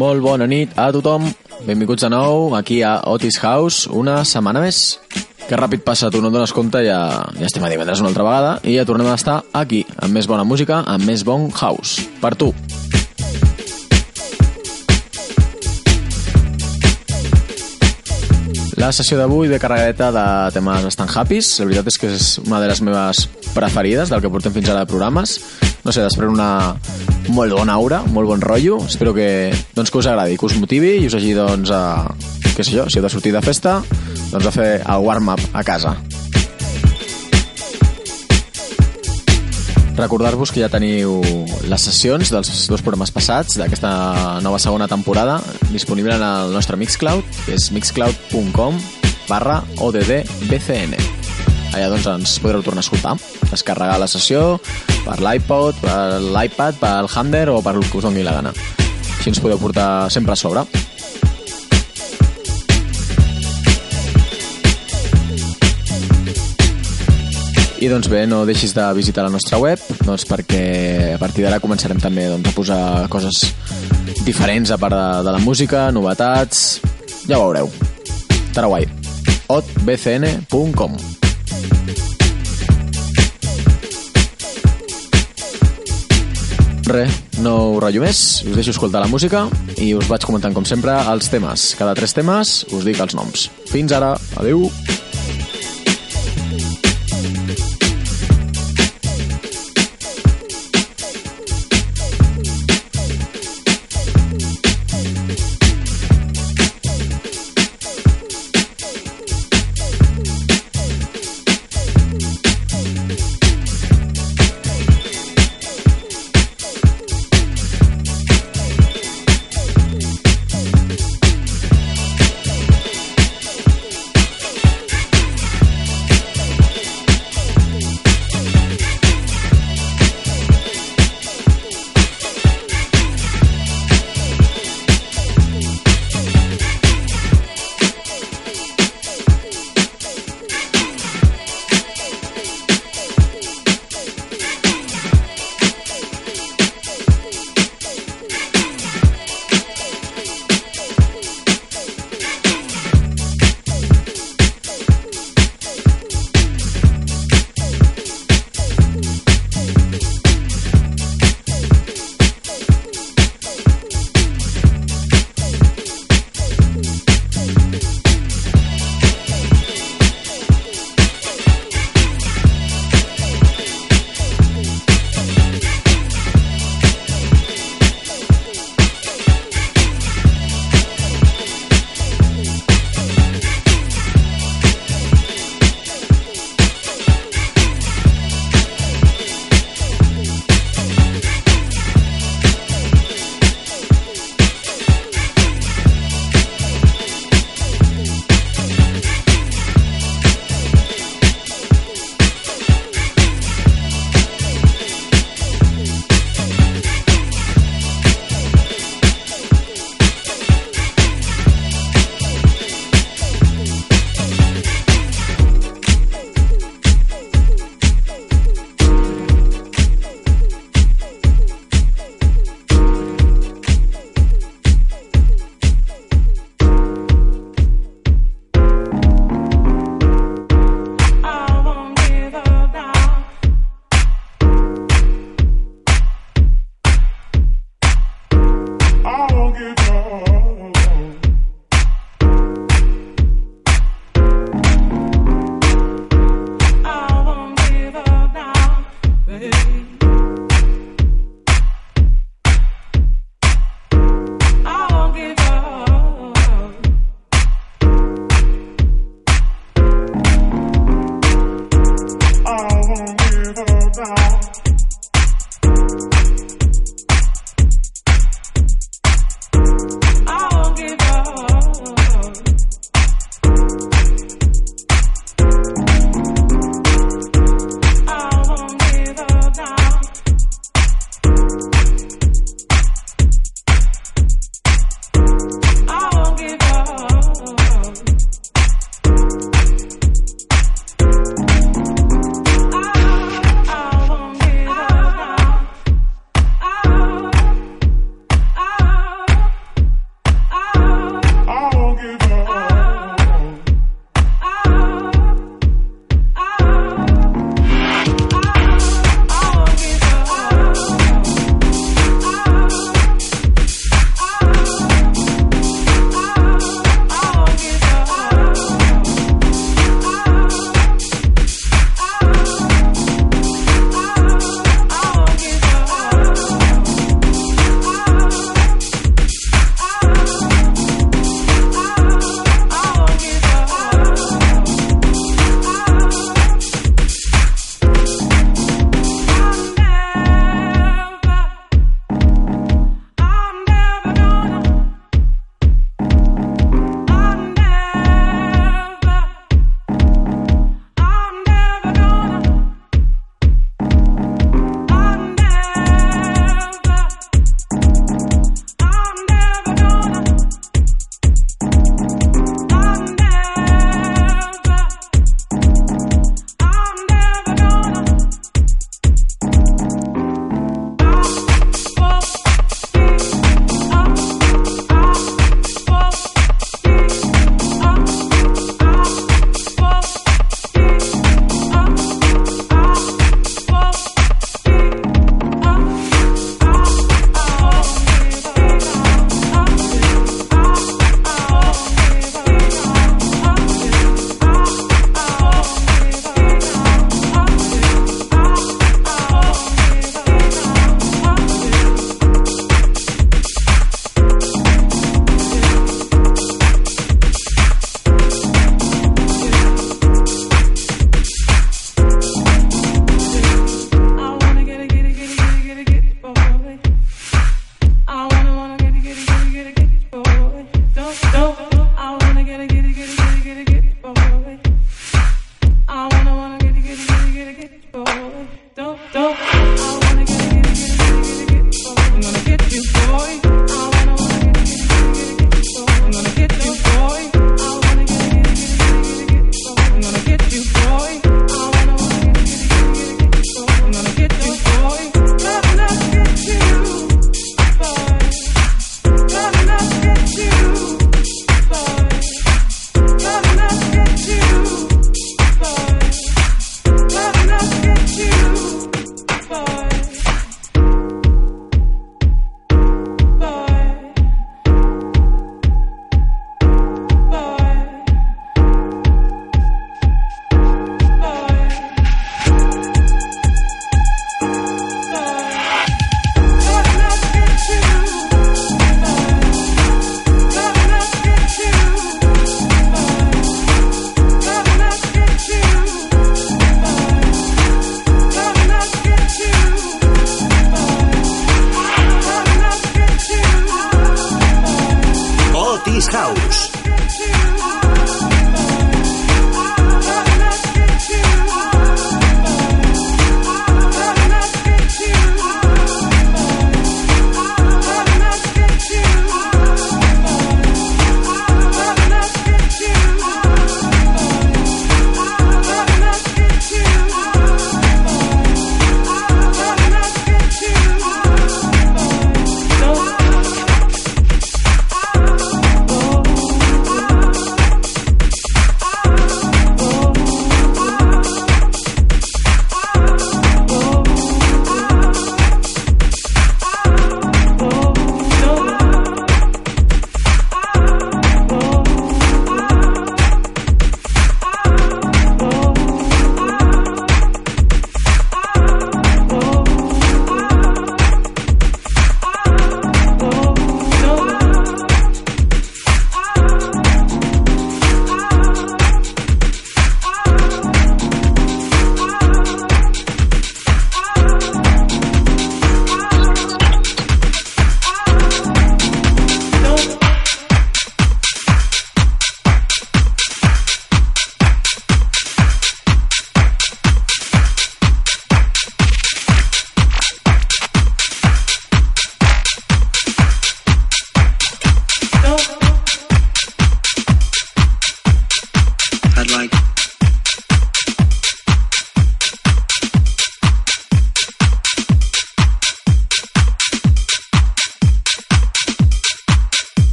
molt bona nit a tothom. Benvinguts de nou aquí a Otis House, una setmana més. Que ràpid passa, tu no et dones compte, ja, ja estem a divendres una altra vegada i ja tornem a estar aquí, amb més bona música, amb més bon house. Per tu. La sessió d'avui ve carregadeta de temes bastant happys. La veritat és que és una de les meves preferides del que portem fins ara de programes. No sé, després una molt bona aura, molt bon rotllo. Espero que, doncs, que us agradi, que us motivi i us hagi, doncs, a, què sé jo, si heu de sortir de festa, doncs a fer el warm-up a casa. Recordar-vos que ja teniu les sessions dels dos programes passats d'aquesta nova segona temporada disponible en el nostre Mixcloud, que és mixcloud.com barra ODDBCN. Allà doncs ens podreu tornar a escoltar, descarregar la sessió per l'iPod, per l'iPad, pel Hamder o per el que us doni la gana. Així ens podeu portar sempre a sobre. I doncs bé, no deixis de visitar la nostra web doncs perquè a partir d'ara començarem també doncs, a posar coses diferents a part de, de la música, novetats... Ja ho veureu. Estarà guai. otbcn.com Res, no ho ratllo més, us deixo escoltar la música i us vaig comentant com sempre els temes. Cada tres temes us dic els noms. Fins ara, adeu! Well,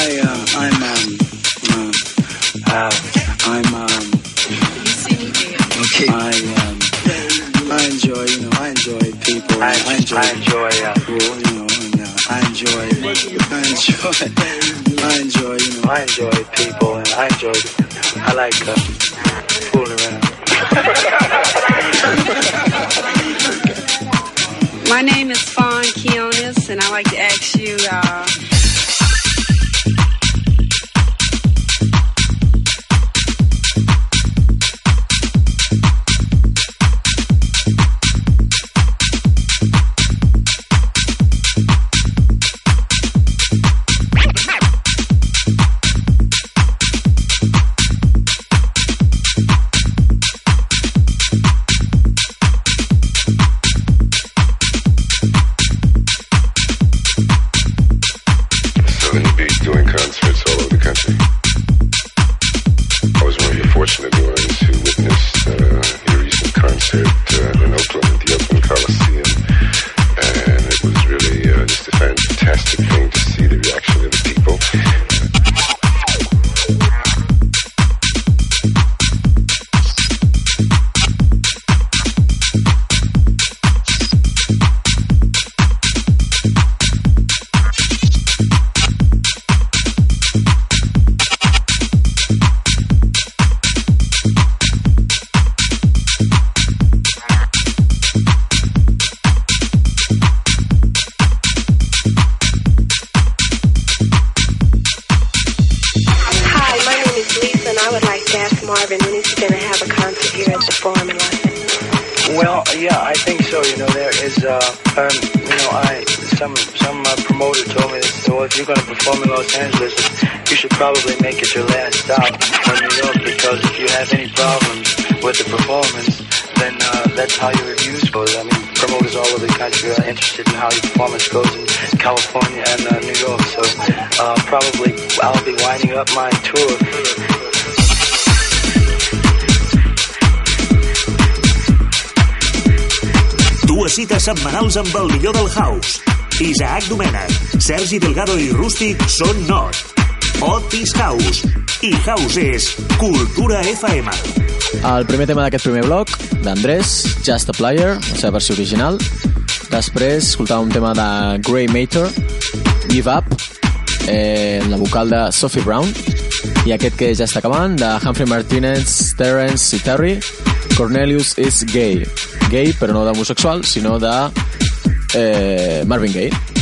I, uh, I'm, um, um, uh, I'm, um, okay. I, um, I enjoy, you know, I enjoy people. I, I enjoy, I enjoy, uh, people, you know, and uh, I enjoy, I enjoy, I enjoy, you know, I enjoy people, and I enjoy, I like uh, fooling around. My name is Fawn Keonis, and I like to ask you, uh, Marvin when he's going to have a concert here at the Forum in London. Well, yeah, I think so. You know, there is, uh, um, you know, I some some uh, promoter told me that. So if you're going to perform in Los Angeles, you should probably make it your last stop in New York because if you have any problems with the performance, then uh, that's how your reviews go. I mean, promoters all over the country are interested in how your performance goes in California and uh, New York. So uh, probably I'll be winding up my tour. Dues cites setmanals amb el millor del house. Isaac Domènech, Sergi Delgado i Rústic són Not. Otis House. I House és Cultura FM. El primer tema d'aquest primer bloc, d'Andrés, Just a Player, la seva versió original. Després escoltàvem un tema de Grey Mater, Give Up, eh, la vocal de Sophie Brown, i aquest que ja està acabant, de Humphrey Martinez, Terence i Terry, Cornelius is gay. Gay, però no d'homosexual, sinó de eh, Marvin Gaye.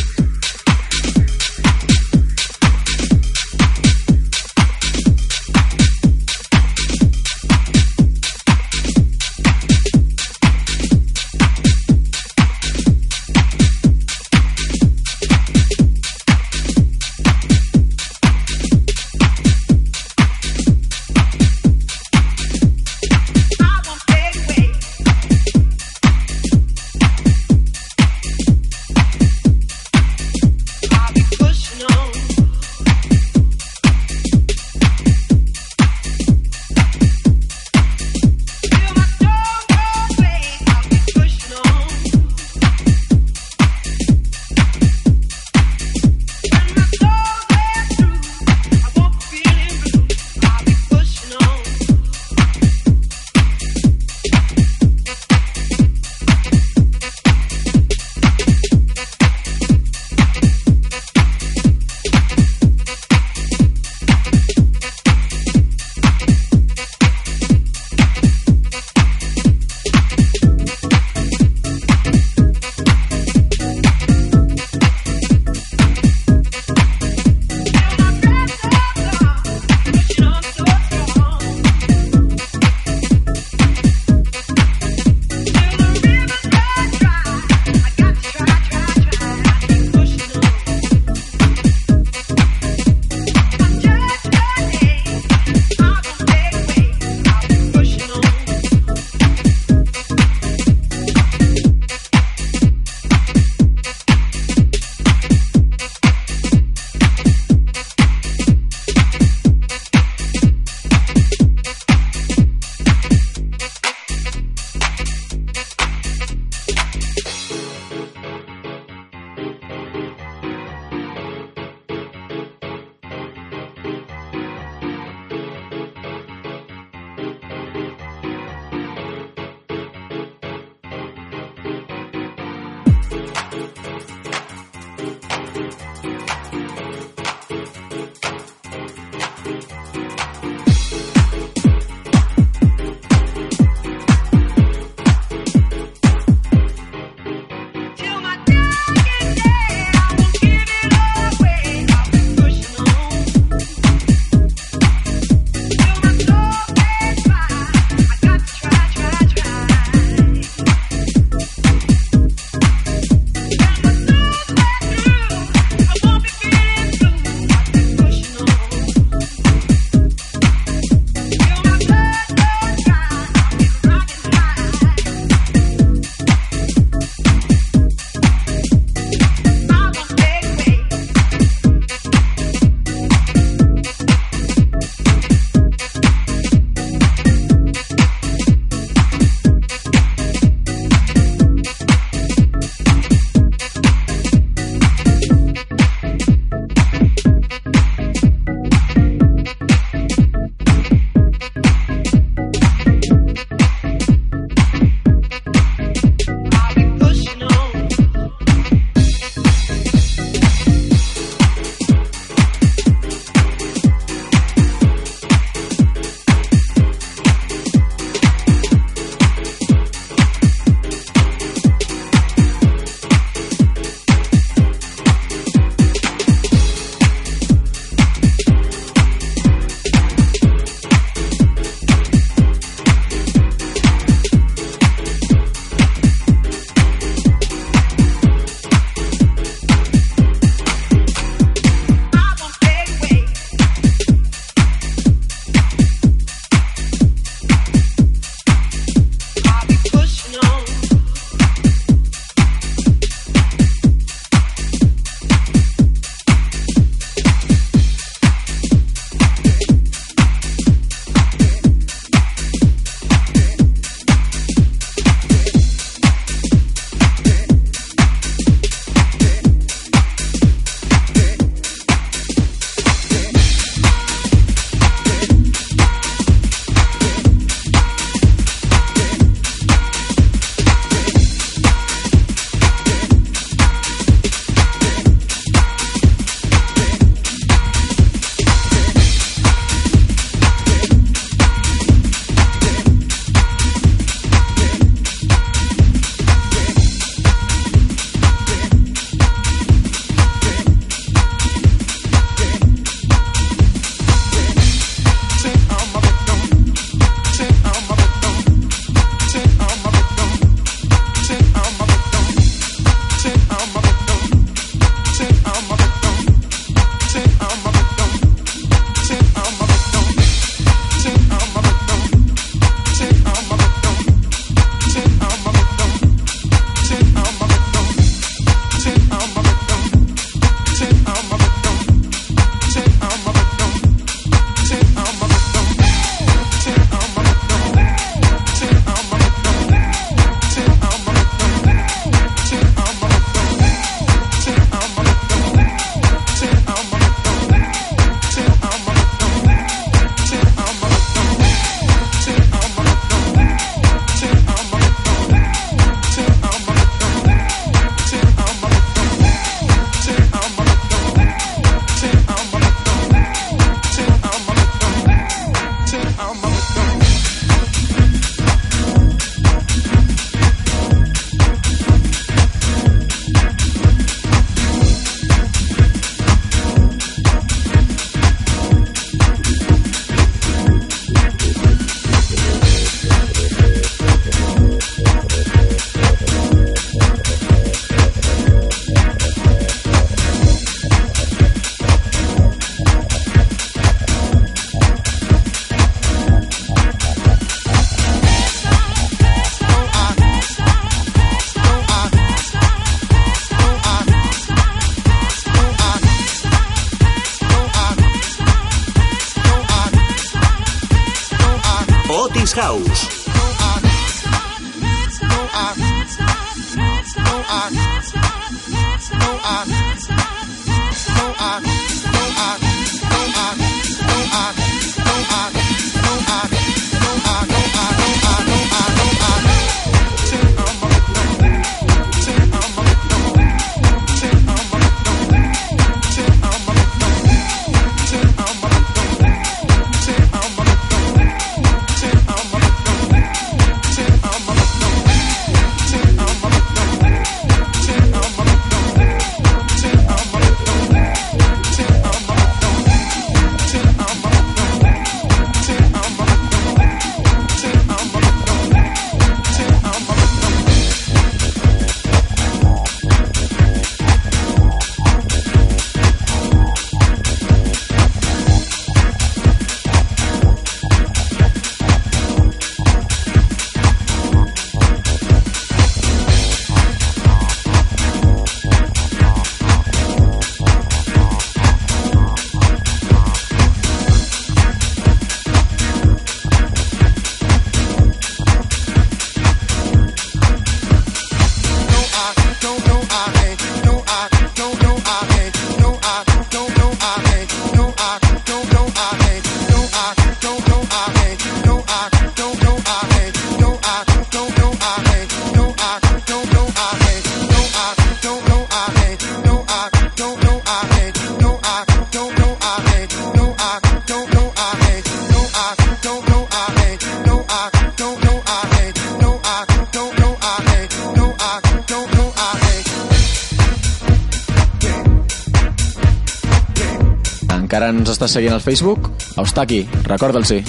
Estàs seguint al Facebook? Eustaqui, recorda'l-sí.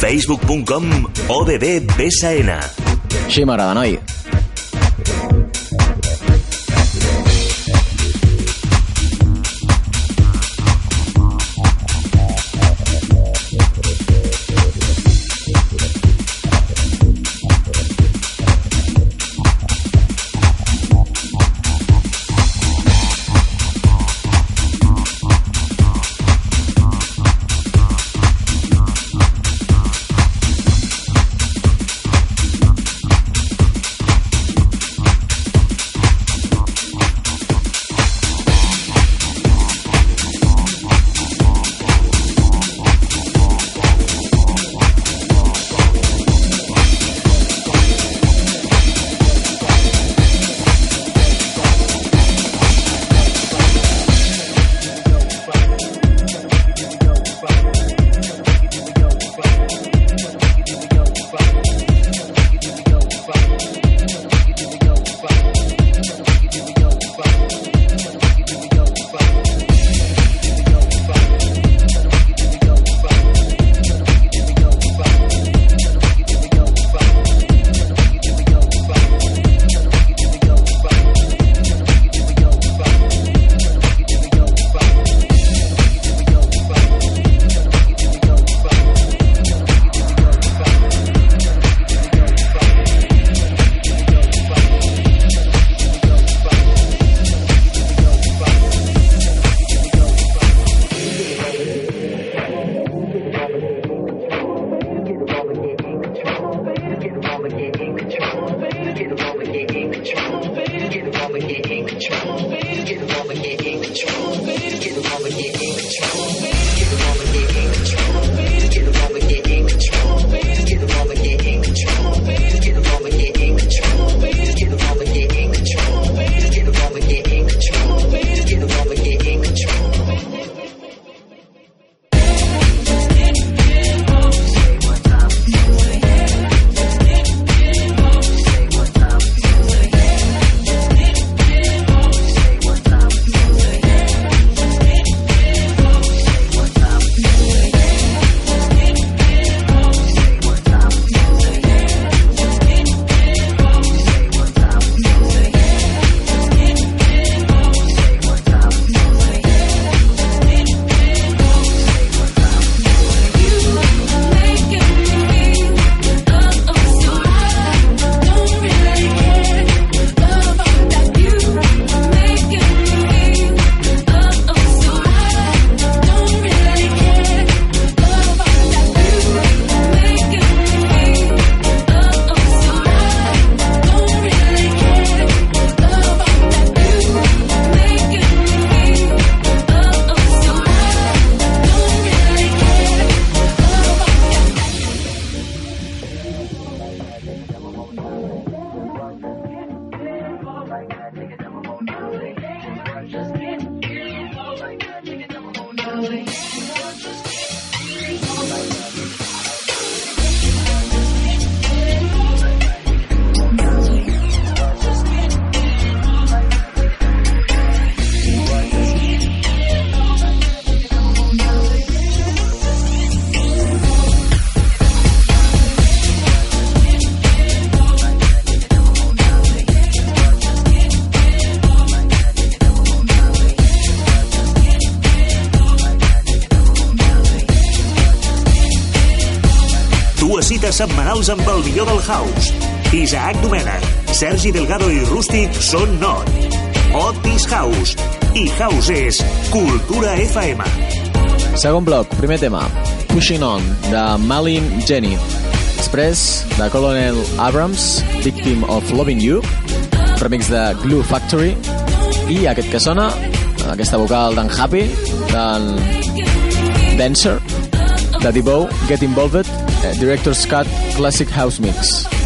facebook.com ODDBSN. Així m'agrada, noi. Setmanals amb el millor del house. Isaac Domènech, Sergi Delgado i Rústic són Not. Otis House. I House és Cultura FM. Segon bloc, primer tema, Pushing On, de Malin Jenny. Després, de Colonel Abrams, Victim of Loving You, remix de Glue Factory, i aquest que sona, aquesta vocal d'en Happy, d'en Dancer, de Debo, Get Involved, eh, Director's Cut Classic House Mix.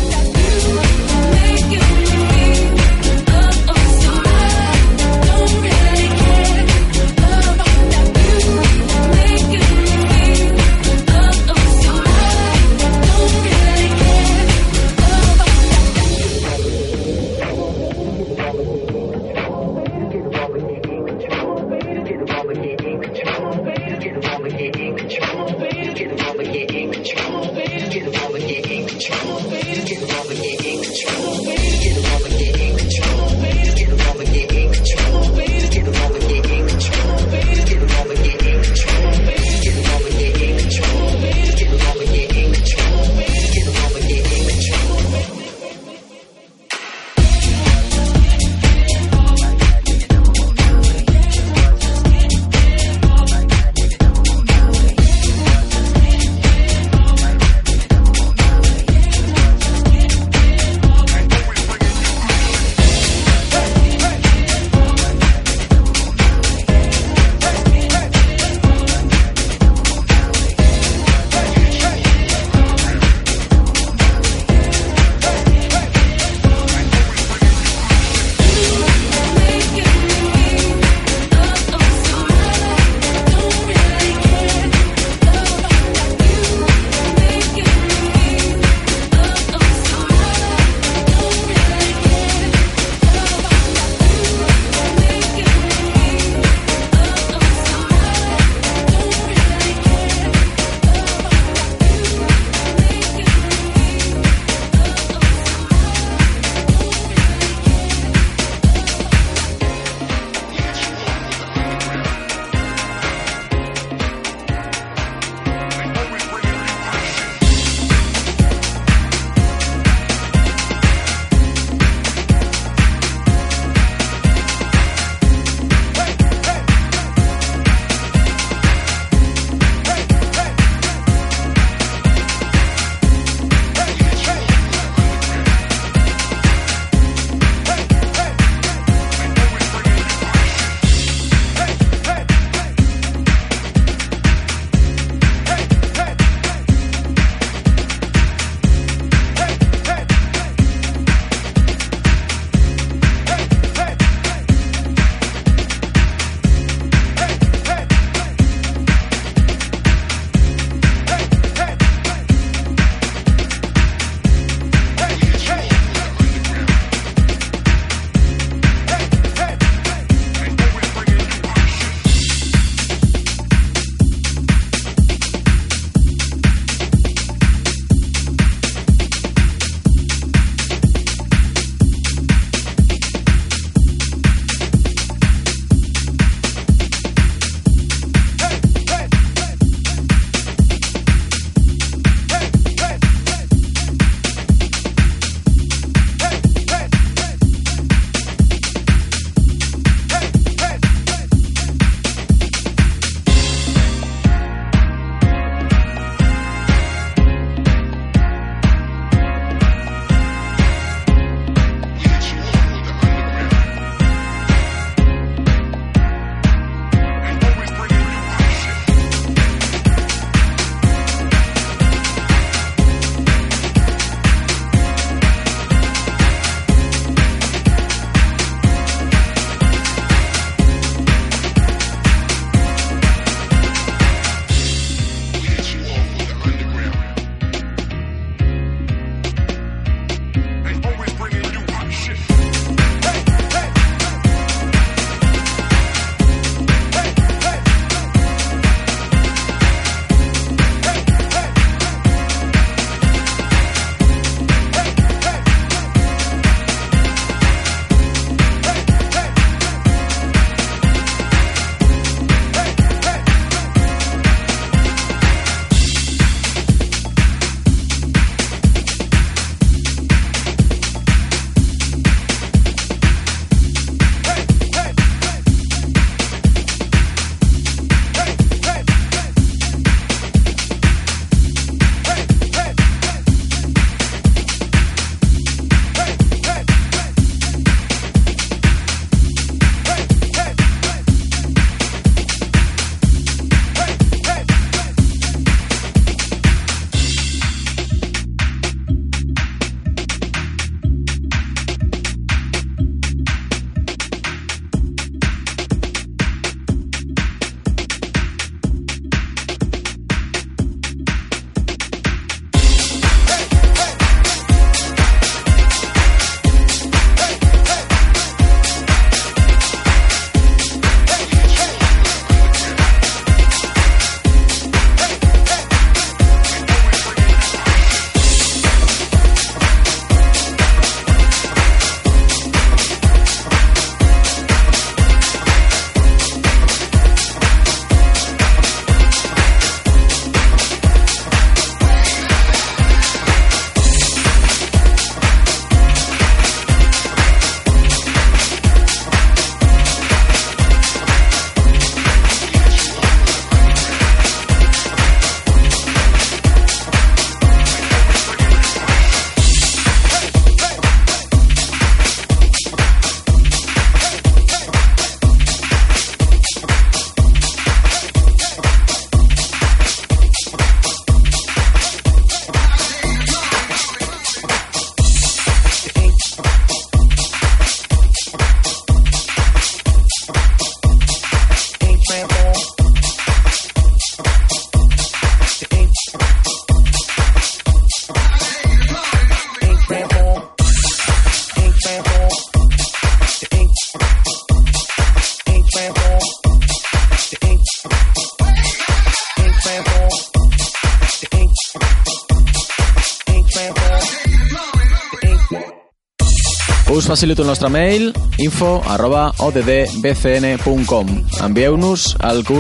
Facilito el mail info arroba oddbcn.com Envieu-nos el que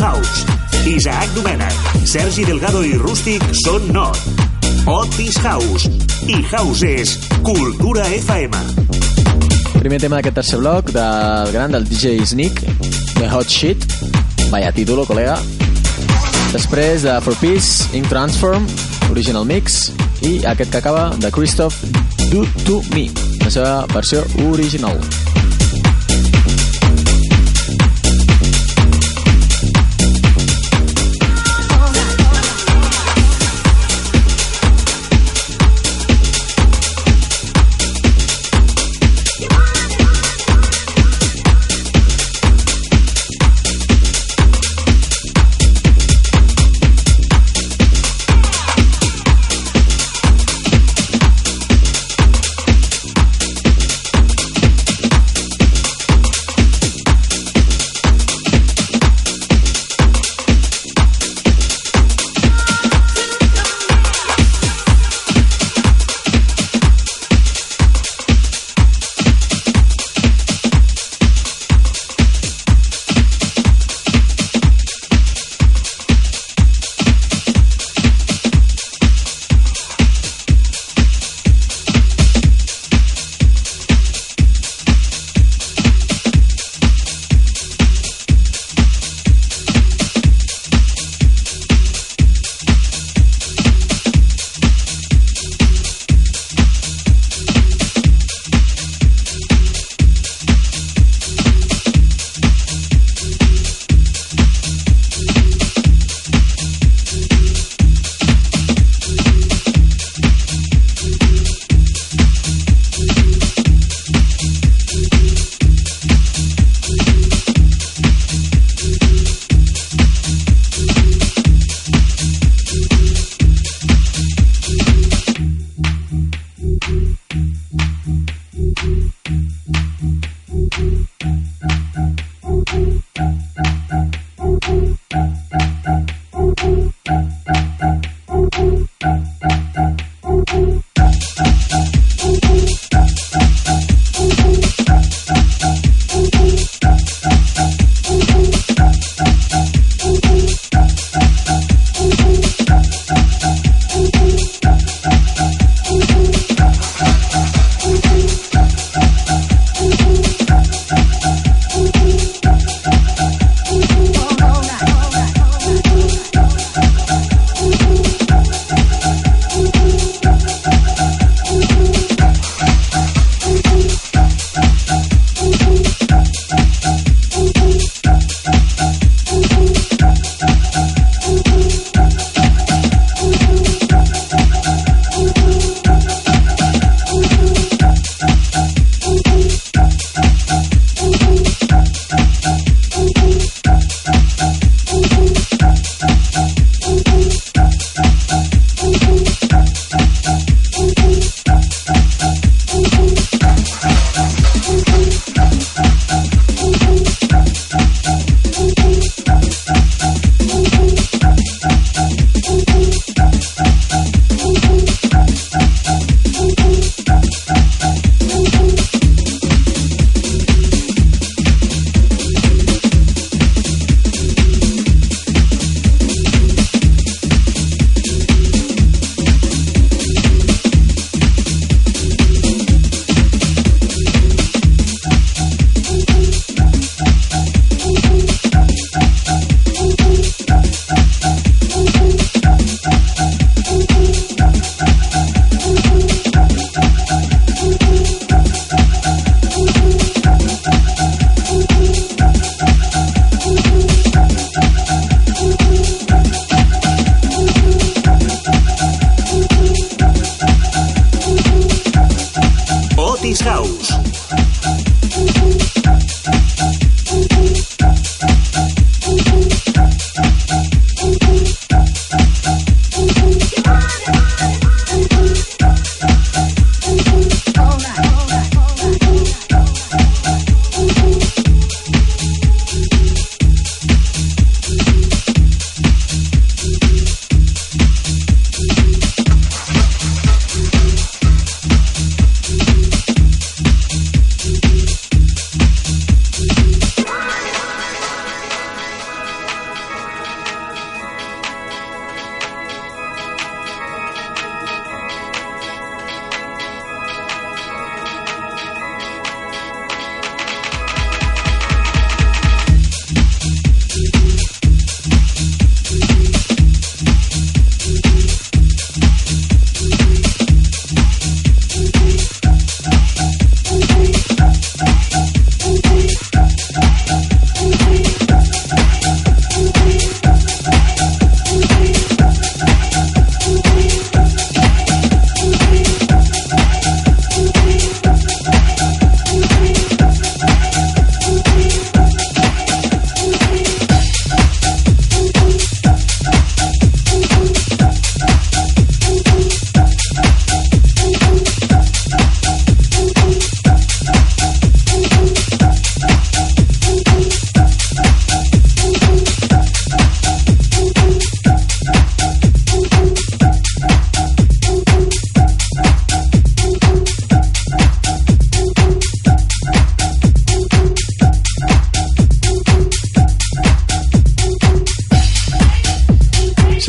house. Isaac Domènech, Sergi Delgado i Rústic són Not. Otis House. I House és Cultura FM. Primer tema d'aquest tercer bloc del gran del DJ Sneak, The Hot Shit. Vaya título, col·lega. Després de For Peace, Ink Transform, Original Mix, i aquest que acaba de Christoph Do To Me, la seva versió original.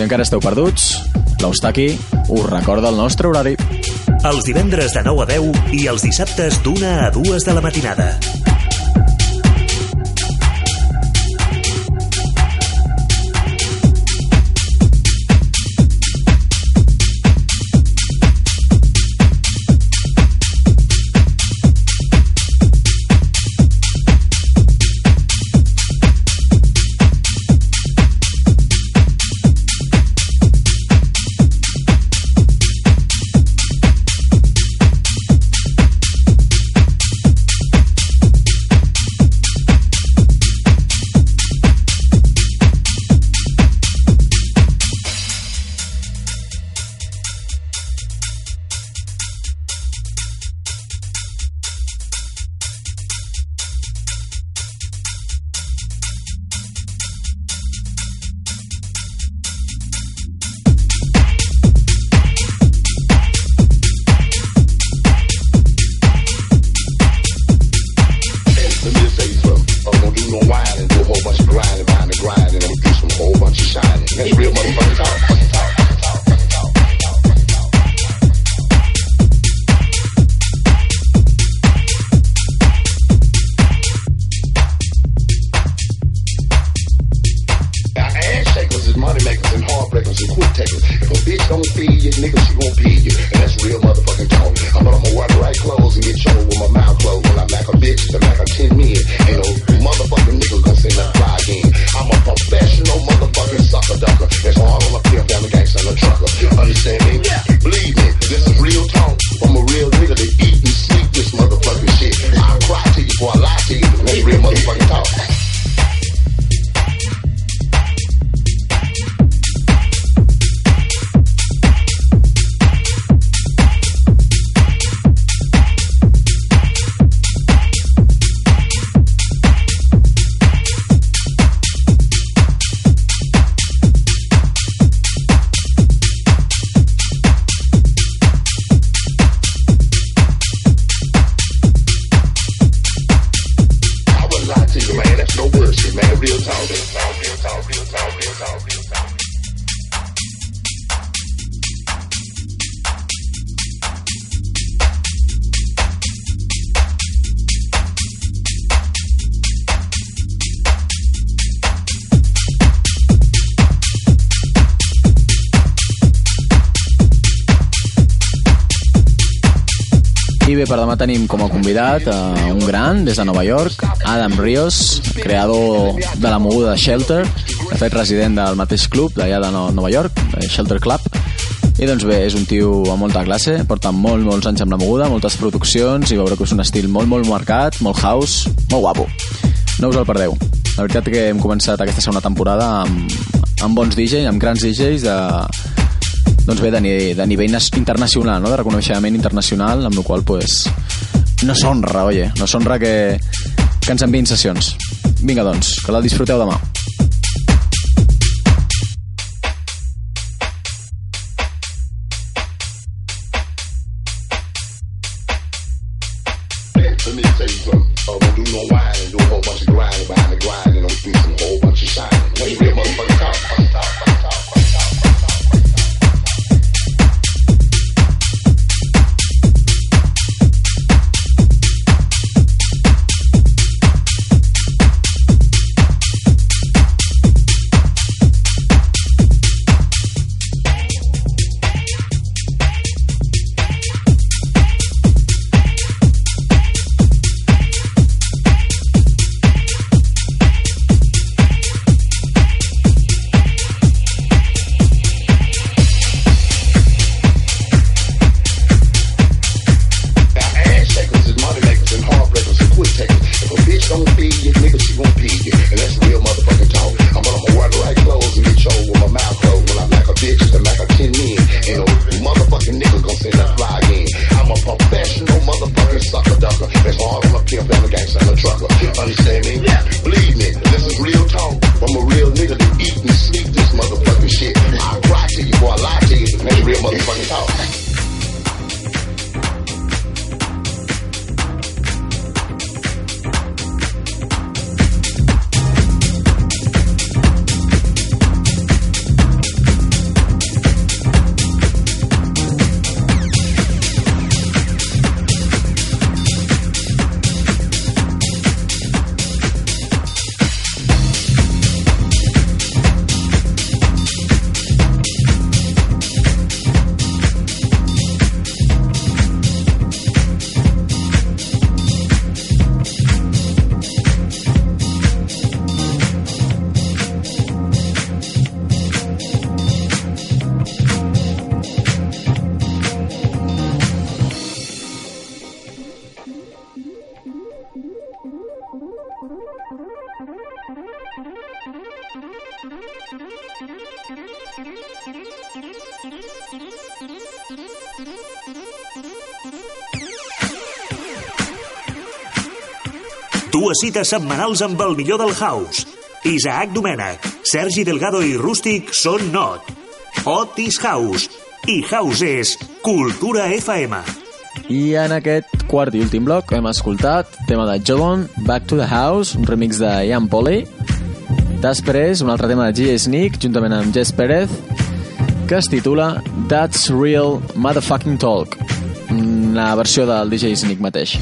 encara esteu perduts, l'Eustaqui us recorda el nostre horari. Els divendres de 9 a 10 i els dissabtes d'una a dues de la matinada. per demà tenim com a convidat uh, un gran des de Nova York, Adam Rios, creador de la moguda Shelter, de fet resident del mateix club d'allà de Nova York, eh, Shelter Club, i doncs bé, és un tio amb molta classe, porta molt, molts anys amb la moguda, moltes produccions, i veureu que és un estil molt, molt marcat, molt house, molt guapo. No us el perdeu. La veritat que hem començat aquesta segona temporada amb, amb bons DJs, amb grans DJs de, doncs bé, de, de nivell internacional, no? de reconeixement internacional, amb el qual pues, nos honra, oye, nos honra que, que ens enviïn sessions. Vinga, doncs, que la disfruteu demà. Dues cites setmanals amb el millor del house. Isaac Domènech, Sergi Delgado i Rústic són Not. Otis House. I House és Cultura FM. I en aquest quart i últim bloc hem escoltat tema de Jodon, Back to the House, un remix de Ian Polly. Després, un altre tema de G.A. Sneak, juntament amb Jess Pérez, que es titula That's Real Motherfucking Talk, una versió del DJ Sneak mateix.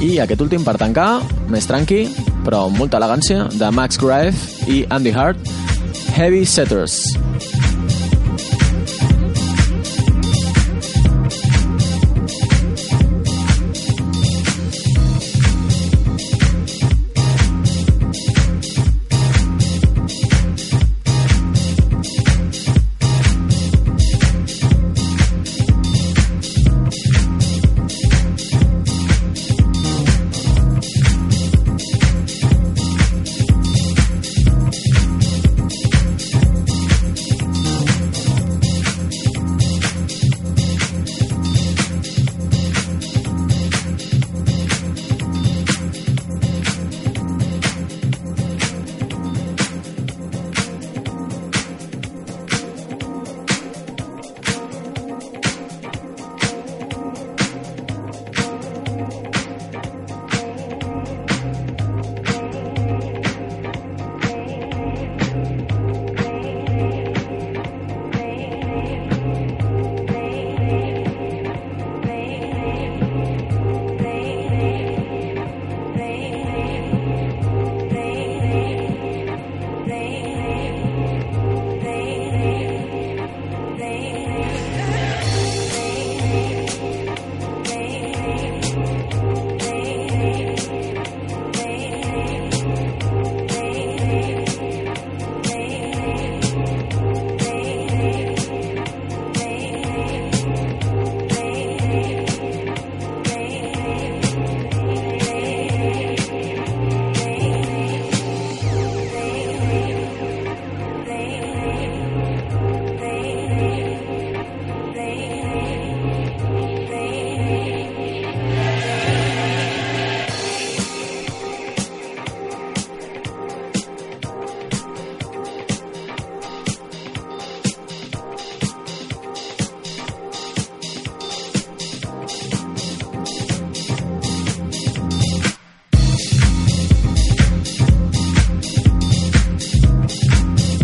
I aquest últim per tancar, més tranqui, però amb molta elegància, de Max Grive i Andy Hart, Heavy Setters.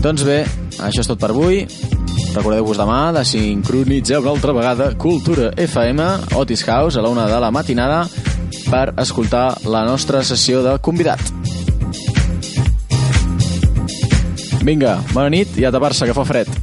Doncs bé, això és tot per avui. Recordeu-vos demà de sincronitzar una altra vegada Cultura FM, Otis House, a la una de la matinada, per escoltar la nostra sessió de convidat. Vinga, bona nit i a tapar-se, que fa fred.